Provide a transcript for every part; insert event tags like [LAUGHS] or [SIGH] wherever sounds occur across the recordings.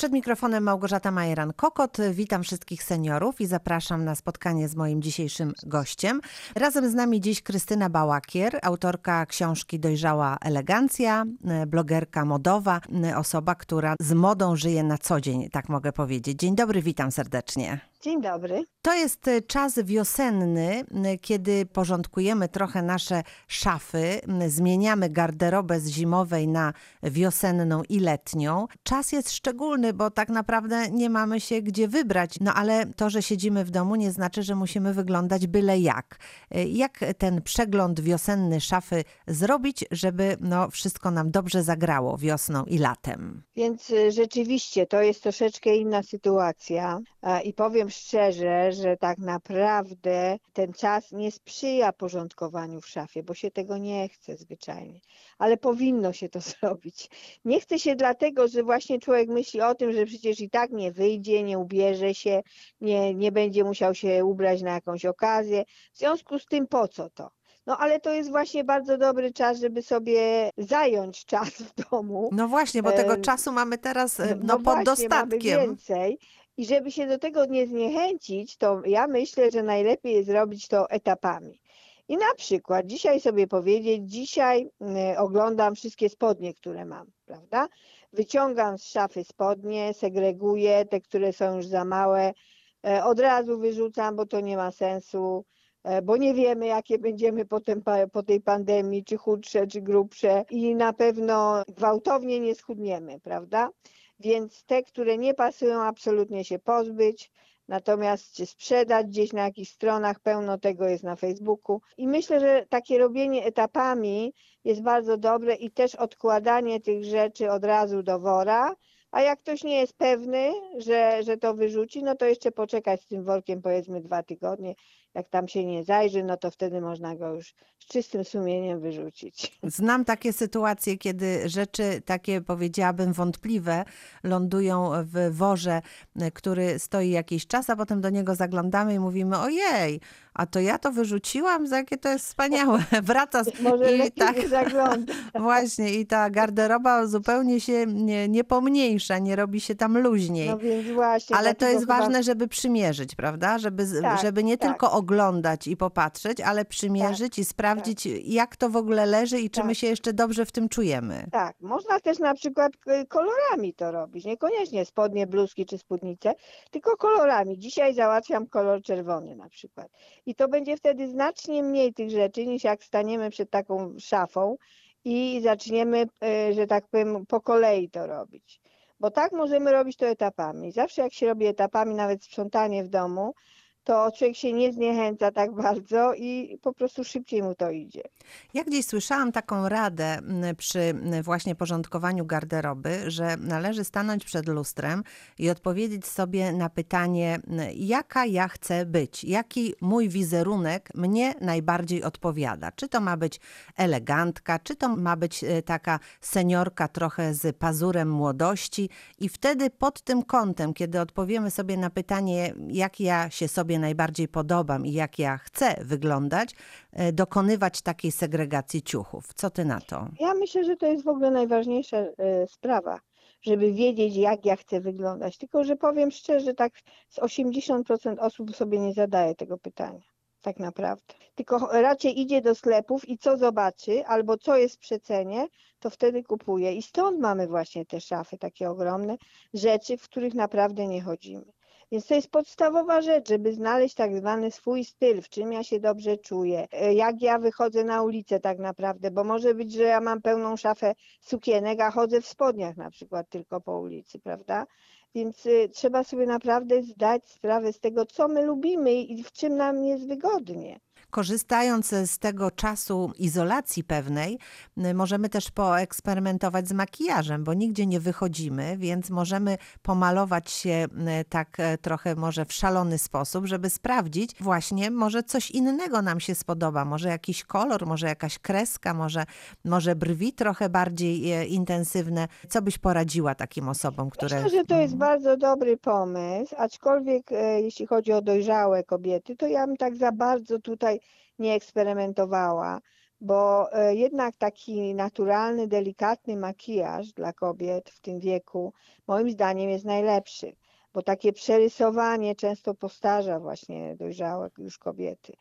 Przed mikrofonem Małgorzata Majeran-Kokot. Witam wszystkich seniorów i zapraszam na spotkanie z moim dzisiejszym gościem. Razem z nami dziś Krystyna Bałakier, autorka książki Dojrzała Elegancja, e, blogerka modowa, e, osoba, która z modą żyje na co dzień, tak mogę powiedzieć. Dzień dobry, witam serdecznie. Dzień dobry. To jest e, czas wiosenny, m, kiedy porządkujemy trochę nasze szafy, m, zmieniamy garderobę z zimowej na wiosenną i letnią. Czas jest szczególny, bo tak naprawdę nie mamy się gdzie wybrać. No ale to, że siedzimy w domu, nie znaczy, że musimy wyglądać byle jak. Jak ten przegląd wiosenny szafy zrobić, żeby no, wszystko nam dobrze zagrało wiosną i latem? Więc y, rzeczywiście to jest troszeczkę inna sytuacja i powiem szczerze, że tak naprawdę ten czas nie sprzyja porządkowaniu w szafie, bo się tego nie chce zwyczajnie, ale powinno się to [LAUGHS] zrobić. Nie chce się dlatego, że właśnie człowiek myśli o tym, że przecież i tak nie wyjdzie, nie ubierze się, nie, nie będzie musiał się ubrać na jakąś okazję. W związku z tym po co to? No ale to jest właśnie bardzo dobry czas, żeby sobie zająć czas w domu. No właśnie, bo tego Em, czasu mamy teraz e, no, pod właśnie, mamy dostatkiem. więcej. I żeby się do tego nie zniechęcić, to ja myślę, że najlepiej jest robić to etapami. I na przykład dzisiaj sobie powiedzieć, dzisiaj y, oglądam wszystkie spodnie, które mam, prawda? Wyciągam z szafy spodnie, segreguję te, które są już za małe, e, od razu wyrzucam, bo to nie ma sensu, e, bo nie wiemy, jakie będziemy potem po tej pandemii, czy chudsze, czy grubsze i na pewno gwałtownie nie schudniemy, prawda? Więc te, które nie pasują, absolutnie się pozbyć, natomiast czy sprzedać gdzieś na jakichś stronach, pełno tego jest na Facebooku. I myślę, że takie robienie etapami jest bardzo dobre i też odkładanie tych rzeczy od razu do wora. A jak ktoś nie jest pewny, że, że to wyrzuci, no to jeszcze poczekać z tym workiem powiedzmy dwa tygodnie. Jak tam się nie zajrzy, no to wtedy można go już z czystym sumieniem wyrzucić. Znam takie sytuacje, kiedy rzeczy takie powiedziałabym wątpliwe lądują w worze, który stoi jakiś czas, a potem do niego zaglądamy i mówimy: Ojej, a to ja to wyrzuciłam, za jakie to jest wspaniałe. [LAUGHS] [LAUGHS] Wraca z... Może i tak, [LAUGHS] właśnie, i ta garderoba zupełnie się nie, nie pomniejsza, nie robi się tam luźniej. No więc właśnie. Ale to jest chyba- ważne, żeby przymierzyć, prawda? Żeby, Tak, żeby nie tak. tylko oglądać i popatrzeć, ale przymierzyć i sprawdzić, jak to w ogóle leży i czy my Tak. się jeszcze dobrze w tym czujemy. Tak, można też na przykład y, kolorami to robić, niekoniecznie spodnie, bluzki czy spódnice, tylko kolorami. Dzisiaj załatwiam kolor czerwony na przykład. I to będzie wtedy znacznie mniej tych rzeczy, niż jak staniemy przed taką szafą i zaczniemy, y, że tak powiem, po kolei to robić. Bo tak możemy robić to etapami. Zawsze jak się robi etapami, nawet sprzątanie w domu, to człowiek się nie zniechęca tak bardzo i po prostu szybciej mu to idzie. Ja gdzieś słyszałam taką radę m, przy m, właśnie porządkowaniu garderoby, że należy stanąć przed lustrem i odpowiedzieć sobie na pytanie, m, jaka ja chcę być, jaki mój wizerunek mnie najbardziej odpowiada. Czy to ma być elegantka, czy to ma być e, taka seniorka trochę z pazurem młodości i wtedy pod tym kątem, kiedy odpowiemy sobie na pytanie, jak ja się sobie najbardziej podobam i jak ja chcę wyglądać, e, dokonywać takiej segregacji ciuchów. Co ty na to? Ja myślę, że to jest w ogóle najważniejsza e, sprawa, żeby wiedzieć, jak ja chcę wyglądać. Tylko, że powiem szczerze, tak z 80% osób sobie nie zadaje tego pytania. Tak naprawdę. Tylko raczej idzie do sklepów i co zobaczy, albo co jest w przecenie, to wtedy kupuje. I stąd mamy właśnie te szafy takie ogromne, rzeczy, w których naprawdę nie chodzimy. Więc to jest podstawowa rzecz, żeby znaleźć tak zwany swój styl, w czym ja się dobrze czuję, e, jak ja wychodzę na ulicę tak naprawdę, bo może być, że ja mam pełną szafę sukienek, a chodzę w spodniach na przykład tylko po ulicy, prawda? Więc y, trzeba sobie naprawdę zdać sprawę z tego, co my lubimy i w czym nam jest wygodnie. Korzystając z tego czasu izolacji pewnej, y, możemy też poeksperymentować z makijażem, bo nigdzie nie wychodzimy, więc możemy pomalować się y, tak e, trochę może w szalony sposób, żeby sprawdzić właśnie może coś innego nam się spodoba, może jakiś kolor, może jakaś kreska, może, może brwi trochę bardziej e, intensywne. Co byś poradziła takim osobom, które... Myślę, że to jest bardzo dobry pomysł, aczkolwiek e, jeśli chodzi o dojrzałe kobiety, to ja bym tak za bardzo tutaj nie eksperymentowała, bo e, jednak taki naturalny, delikatny makijaż dla kobiet w tym wieku moim zdaniem jest najlepszy, bo takie przerysowanie często postarza właśnie dojrzałe już kobiety.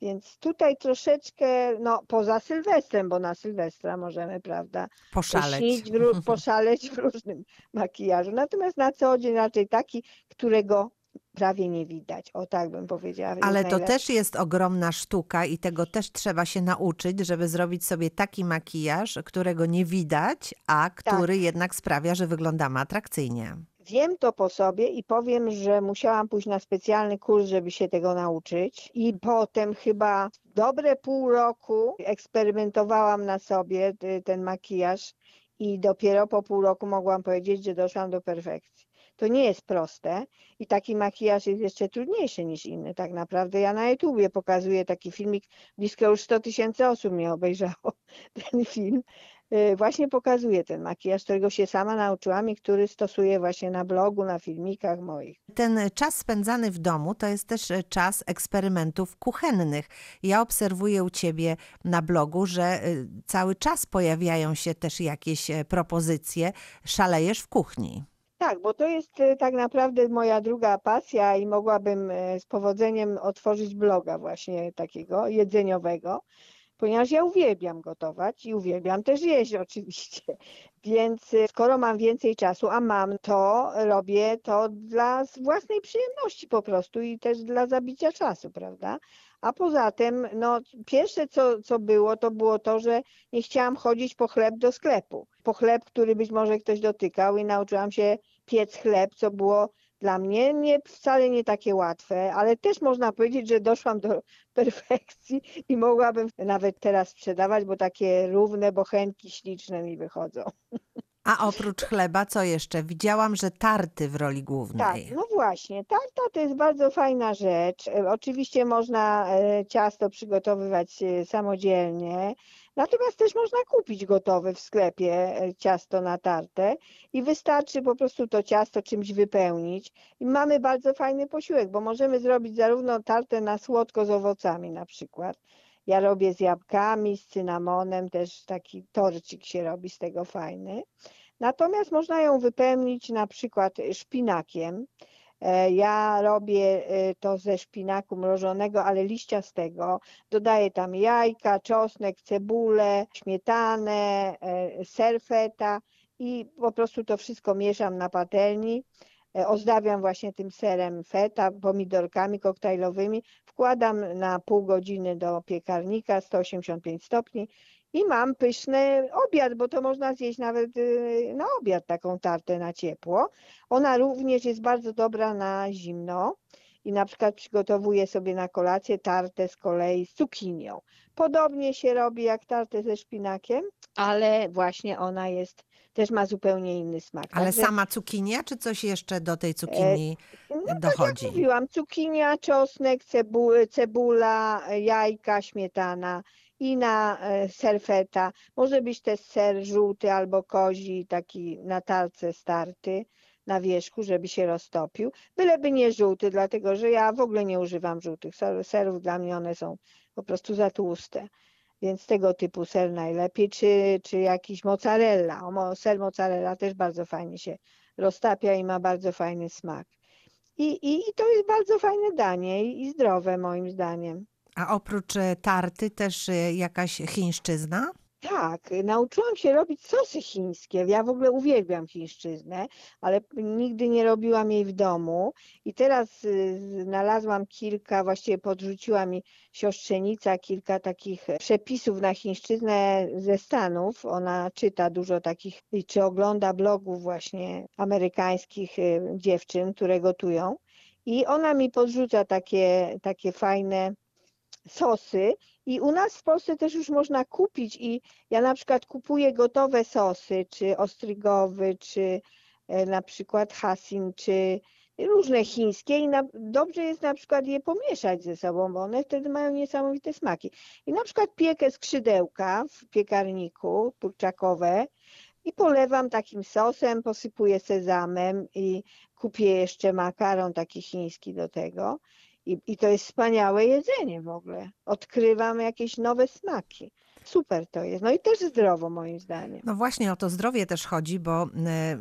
Więc tutaj troszeczkę, no poza Sylwestrem, bo na Sylwestra możemy, prawda, Poszaleć. w, poszaleć w różnym makijażu. Natomiast na co dzień raczej taki, którego prawie nie widać. O tak bym powiedziała. Ale to najlepszy. też jest ogromna sztuka i tego też trzeba się nauczyć, żeby zrobić sobie taki makijaż, którego nie widać, a który jednak sprawia, że wyglądamy atrakcyjnie. Wiem to po sobie i powiem, że musiałam pójść na specjalny kurs, żeby się tego nauczyć. I potem chyba dobre pół roku eksperymentowałam na sobie y, ten makijaż i dopiero po pół roku mogłam powiedzieć, że doszłam do perfekcji. To nie jest proste i taki makijaż jest jeszcze trudniejszy niż inny. Tak naprawdę ja na YouTubie pokazuję taki filmik, blisko już 100 tysięcy osób mnie obejrzało [LAUGHS] ten film. Y, Właśnie pokazuje ten makijaż, którego się sama nauczyłam i który stosuję właśnie na blogu, na filmikach moich. Ten czas spędzany w domu to jest też e, czas eksperymentów kuchennych. Ja obserwuję u ciebie na blogu, że y, cały czas pojawiają się też jakieś e, propozycje. Szalejesz w kuchni. Tak, bo to jest e, tak naprawdę moja druga pasja i mogłabym e, z powodzeniem otworzyć bloga właśnie takiego jedzeniowego, ponieważ ja uwielbiam gotować i uwielbiam też jeść [LAUGHS] oczywiście. Więc e, skoro mam więcej czasu, a mam, to robię to dla własnej przyjemności po prostu i też dla zabicia czasu, prawda? A poza tym, no, pierwsze co, co było, to było to, że nie chciałam chodzić po chleb do sklepu. Po chleb, który być może ktoś dotykał i nauczyłam się piec chleb, co było dla mnie nie, wcale nie takie łatwe, ale też można powiedzieć, że doszłam do [LAUGHS] perfekcji i mogłabym nawet teraz sprzedawać, bo takie równe bochenki śliczne mi wychodzą. A oprócz chleba, co jeszcze? Widziałam, że tarty w roli Tak, głównej. no właśnie, tarta to jest bardzo fajna rzecz. E, Oczywiście można e, ciasto przygotowywać e, samodzielnie, natomiast też można kupić gotowe w sklepie e, ciasto na tartę i wystarczy po prostu to ciasto czymś wypełnić i mamy bardzo fajny posiłek, bo możemy zrobić zarówno tartę na słodko z owocami na przykład. Ja robię z jabłkami, z cynamonem, też taki torcik się robi z tego fajny. Natomiast można ją wypełnić na przykład szpinakiem. E, Ja robię e, to ze szpinaku mrożonego, ale liściastego. Dodaję tam jajka, czosnek, cebulę, śmietanę, e, ser feta i po prostu to wszystko mieszam na patelni. Ozdabiam właśnie tym serem feta, pomidorkami koktajlowymi. Wkładam na pół godziny do piekarnika 185 stopni i mam pyszny obiad, bo to można zjeść nawet y, na obiad taką tartę na ciepło. Ona również jest bardzo dobra na zimno i na przykład przygotowuję sobie na kolację tartę z kolei z cukinią. Podobnie się robi jak tartę ze szpinakiem, ale właśnie ona jest, też ma zupełnie inny smak. Ale Także, sama cukinia, czy coś jeszcze do tej cukinii no tak jak dochodzi? mówiłam, cukinia, czosnek, cebu, cebula, jajka, śmietana i na e, ser feta. Może być też ser żółty albo kozi, taki na tarce starty na wierzchu, żeby się roztopił. Byleby nie żółty, dlatego że ja w ogóle nie używam żółtych ser- serów. Dla mnie one są po prostu za tłuste. Więc tego typu ser najlepiej, czy, czy jakiś mozzarella. O, ser mozzarella też bardzo fajnie się roztapia i ma bardzo fajny smak. I, i, I to jest bardzo fajne danie i, i zdrowe moim zdaniem. A oprócz e, tarty też e, jakaś chińszczyzna? Tak, nauczyłam się robić sosy chińskie. Ja w ogóle uwielbiam chińszczyznę, ale nigdy nie robiłam jej w domu. I teraz y, znalazłam kilka, właściwie podrzuciła mi siostrzenica kilka takich przepisów na chińszczyznę ze Stanów. Ona czyta dużo takich, czy ogląda blogów właśnie amerykańskich y, dziewczyn, które gotują. I ona mi podrzuca takie, takie fajne sosy i u nas w Polsce też już można kupić i ja na przykład kupuję gotowe sosy, czy ostrygowy, czy e, na przykład hasin, czy różne chińskie i na, dobrze jest na przykład je pomieszać ze sobą, bo one wtedy mają niesamowite smaki. I na przykład piekę skrzydełka w piekarniku kurczakowe i polewam takim sosem, posypuję sezamem i kupię jeszcze makaron taki chiński do tego. I, I to jest wspaniałe jedzenie w ogóle. Odkrywam jakieś nowe smaki. Super to jest. No i też zdrowo moim zdaniem. No właśnie o to zdrowie też chodzi, bo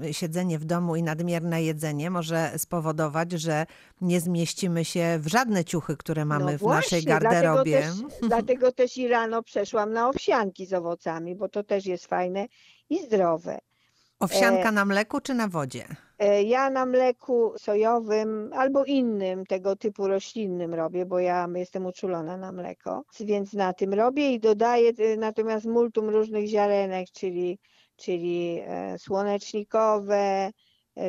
e, siedzenie w domu i nadmierne jedzenie może spowodować, że nie zmieścimy się w żadne ciuchy, które mamy no w właśnie, naszej garderobie. Dlatego też, dlatego też i rano przeszłam na owsianki z owocami, bo to też jest fajne i zdrowe. Owsianka na mleku czy na wodzie? E, Ja na mleku sojowym albo innym tego typu roślinnym robię, bo ja jestem uczulona na mleko, więc na tym robię i dodaję e, natomiast multum różnych ziarenek, czyli, czyli e, słonecznikowe,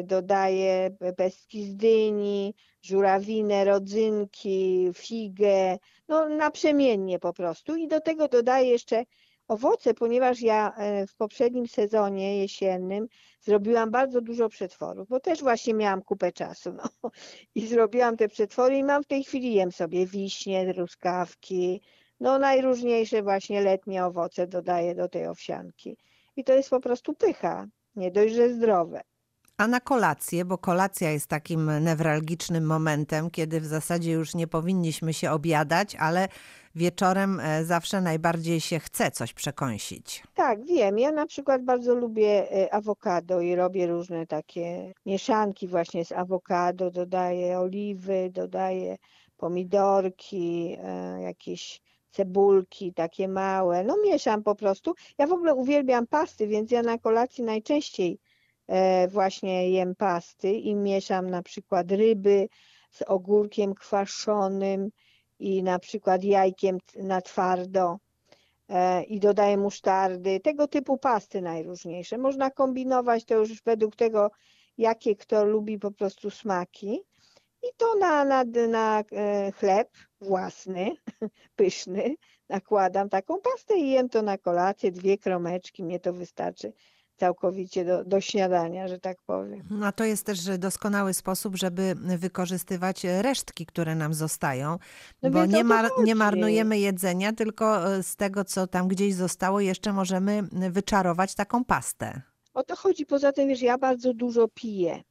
dodaję pestki z dyni, żurawinę, rodzynki, figę, no naprzemiennie po prostu i do tego dodaję jeszcze owoce, ponieważ ja e, w poprzednim sezonie jesiennym zrobiłam bardzo dużo przetworów, bo też właśnie miałam kupę czasu. No. I zrobiłam te przetwory i mam w tej chwili jem sobie wiśnie, truskawki, no najróżniejsze właśnie letnie owoce dodaję do tej owsianki. I to jest po prostu pycha, nie dość, że zdrowe. A na kolację, bo kolacja jest takim newralgicznym momentem, kiedy w zasadzie już nie powinniśmy się obiadać, ale wieczorem e, zawsze najbardziej się chce coś przekąsić. Tak, wiem. Ja na przykład bardzo lubię e, awokado i robię różne takie mieszanki właśnie z awokado. Dodaję oliwy, dodaję pomidorki, e, jakieś cebulki takie małe. No mieszam po prostu. Ja w ogóle uwielbiam pasty, więc ja na kolacji najczęściej właśnie jem pasty i mieszam na przykład ryby z ogórkiem kwaszonym i na przykład jajkiem na twardo e, i dodaję musztardy, tego typu pasty najróżniejsze. Można kombinować to już według tego, jakie kto lubi po prostu smaki. I to na, na, na e, chleb własny, [LAUGHS] pyszny, nakładam taką pastę i jem to na kolację, dwie kromeczki, mnie to wystarczy całkowicie do, do śniadania, że tak powiem. No to jest też doskonały sposób, żeby wykorzystywać resztki, które nam zostają, No bo nie, mar- nie marnujemy jedzenia, tylko e, z tego, co tam gdzieś zostało, jeszcze możemy wyczarować taką pastę. O to chodzi. Poza tym, wiesz, ja bardzo dużo piję.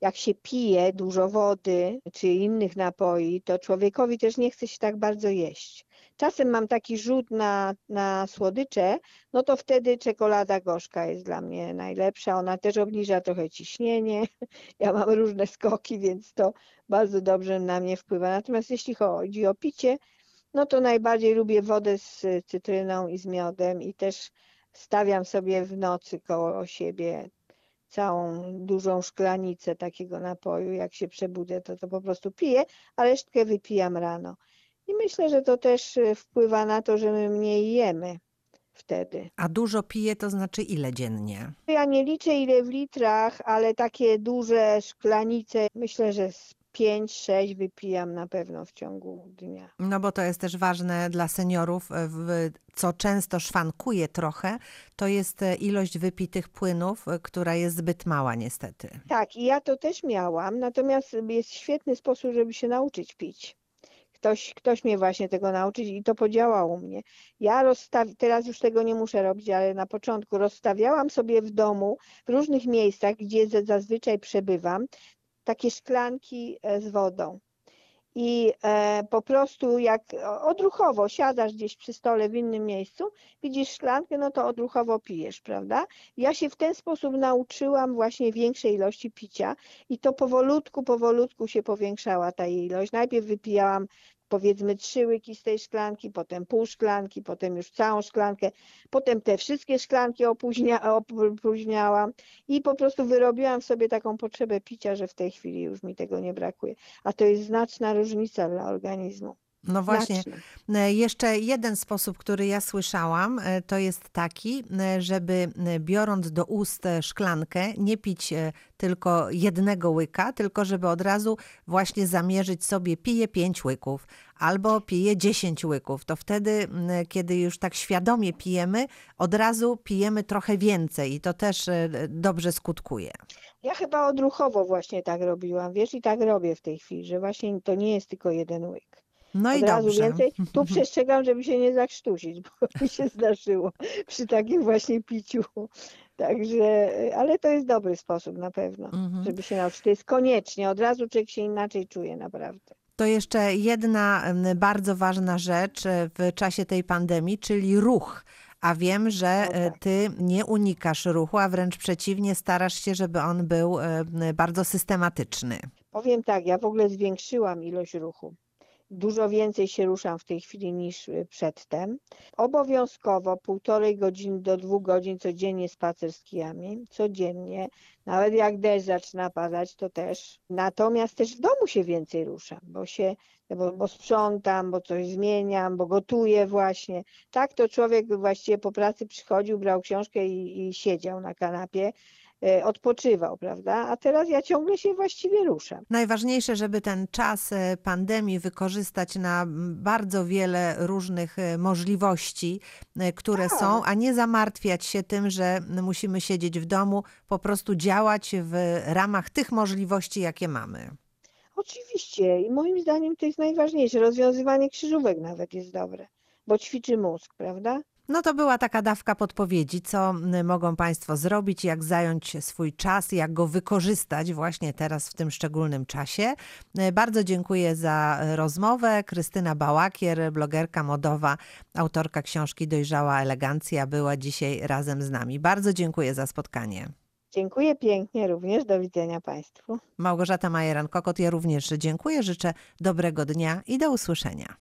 Jak się pije dużo wody czy innych napoi, to człowiekowi też nie chce się tak bardzo jeść. Czasem mam taki rzut na, na słodycze, no to wtedy czekolada gorzka jest dla mnie najlepsza. Ona też obniża trochę ciśnienie. [LAUGHS] Ja mam różne skoki, więc to bardzo dobrze na mnie wpływa. Natomiast jeśli chodzi o picie, no to najbardziej lubię wodę z cytryną i z miodem i też stawiam sobie w nocy koło siebie całą dużą szklanicę takiego napoju. Jak się przebudzę, to to po prostu piję, a resztkę wypijam rano. I myślę, że to też y, wpływa na to, że my mniej jemy wtedy. A dużo pije, to znaczy ile dziennie? Ja nie liczę ile w litrach, ale takie duże szklanice, myślę, że z 5-6 wypijam na pewno w ciągu dnia. No bo to jest też ważne dla seniorów, e, w, co często szwankuje trochę, to jest e, ilość wypitych płynów, e, która jest zbyt mała niestety. Tak, i ja to też miałam, natomiast jest świetny sposób, żeby się nauczyć pić. Ktoś, ktoś mnie właśnie tego nauczyć i to podziałało mnie. Ja teraz już tego nie muszę robić, ale na początku rozstawiałam sobie w domu, w różnych miejscach, gdzie za- zazwyczaj przebywam, takie szklanki e, z wodą. I e, po prostu jak odruchowo siadasz gdzieś przy stole w innym miejscu, widzisz szklankę, no to odruchowo pijesz, prawda? Ja się w ten sposób nauczyłam właśnie większej ilości picia i to powolutku, powolutku się powiększała ta ilość. Najpierw wypijałam powiedzmy trzy łyki z tej szklanki, potem pół szklanki, potem już całą szklankę, potem te wszystkie szklanki opóźnia, opóźniałam i po prostu wyrobiłam sobie taką potrzebę picia, że w tej chwili już mi tego nie brakuje. A to jest znaczna różnica dla organizmu. No właśnie. E, Jeszcze jeden sposób, który ja słyszałam, e, to jest taki, e, żeby biorąc do ust szklankę, nie pić tylko jednego łyka, tylko żeby od razu właśnie zamierzyć sobie, piję pięć łyków albo piję dziesięć łyków. To wtedy, kiedy już tak świadomie pijemy, od razu pijemy trochę więcej i to też dobrze skutkuje. Ja chyba odruchowo właśnie tak robiłam, wiesz, i tak robię w tej chwili, że właśnie to nie jest tylko jeden łyk. No Od i razu dobrze. więcej. Tu [LAUGHS] przestrzegam, żeby się nie zakrztusić, bo [LAUGHS] mi się zdarzyło przy takim właśnie piciu. Także, ale to jest dobry sposób na pewno, Mhm. żeby się nauczyć. To jest koniecznie, od razu człowiek się inaczej czuje naprawdę. To jeszcze jedna bardzo ważna rzecz e, w czasie tej pandemii, czyli ruch. A wiem, że No e, tak. ty nie unikasz ruchu, a wręcz przeciwnie, starasz się, żeby on był e, bardzo systematyczny. Powiem tak, ja w ogóle zwiększyłam ilość ruchu. Dużo więcej się ruszam w tej chwili niż y, przedtem. Obowiązkowo półtorej godziny do dwóch godzin codziennie spacer z kijami, codziennie. Nawet jak deszcz zaczyna padać, to też. Natomiast też w domu się więcej ruszam, bo się, bo, bo sprzątam, bo coś zmieniam, bo gotuję właśnie. Tak to człowiek właściwie po pracy przychodził, brał książkę i, i siedział na kanapie, odpoczywał, prawda? A teraz ja ciągle się właściwie ruszam. Najważniejsze, żeby ten czas e, pandemii wykorzystać na bardzo wiele różnych e, możliwości, e, które Tak. są, a nie zamartwiać się tym, że musimy siedzieć w domu, po prostu działać w ramach tych możliwości, jakie mamy. Oczywiście i moim zdaniem to jest najważniejsze. Rozwiązywanie krzyżówek nawet jest dobre, bo ćwiczy mózg, prawda? No to była taka dawka podpowiedzi, co m, mogą Państwo zrobić, jak zająć swój czas, jak go wykorzystać właśnie teraz w tym szczególnym czasie. E, Bardzo dziękuję za rozmowę. Krystyna Bałakier, blogerka modowa, autorka książki Dojrzała Elegancja, była dzisiaj razem z nami. Bardzo dziękuję za spotkanie. Dziękuję pięknie również. Do widzenia Państwu. Małgorzata Majeran-Kokot, ja również dziękuję, życzę dobrego dnia i do usłyszenia.